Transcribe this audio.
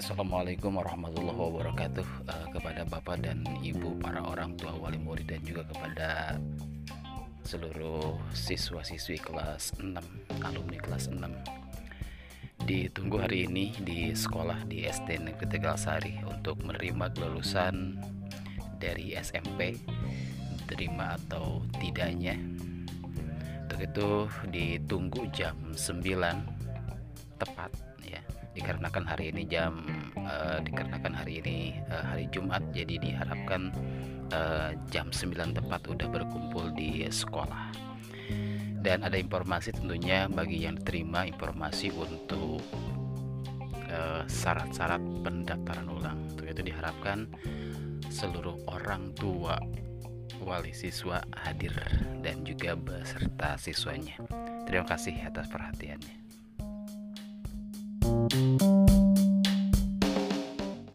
Assalamualaikum warahmatullahi wabarakatuh uh, kepada bapak dan ibu para orang tua wali murid dan juga kepada seluruh siswa-siswi kelas 6 alumni kelas 6 ditunggu hari ini di sekolah di SD Negeri Tegalsari untuk menerima kelulusan dari SMP terima atau tidaknya. Untuk itu ditunggu jam 9 tepat dikarenakan hari ini jam uh, dikarenakan hari ini uh, hari Jumat jadi diharapkan uh, jam 9 tepat udah berkumpul di sekolah. Dan ada informasi tentunya bagi yang diterima informasi untuk syarat-syarat uh, pendaftaran ulang. Untuk itu diharapkan seluruh orang tua wali siswa hadir dan juga beserta siswanya. Terima kasih atas perhatiannya Thank you.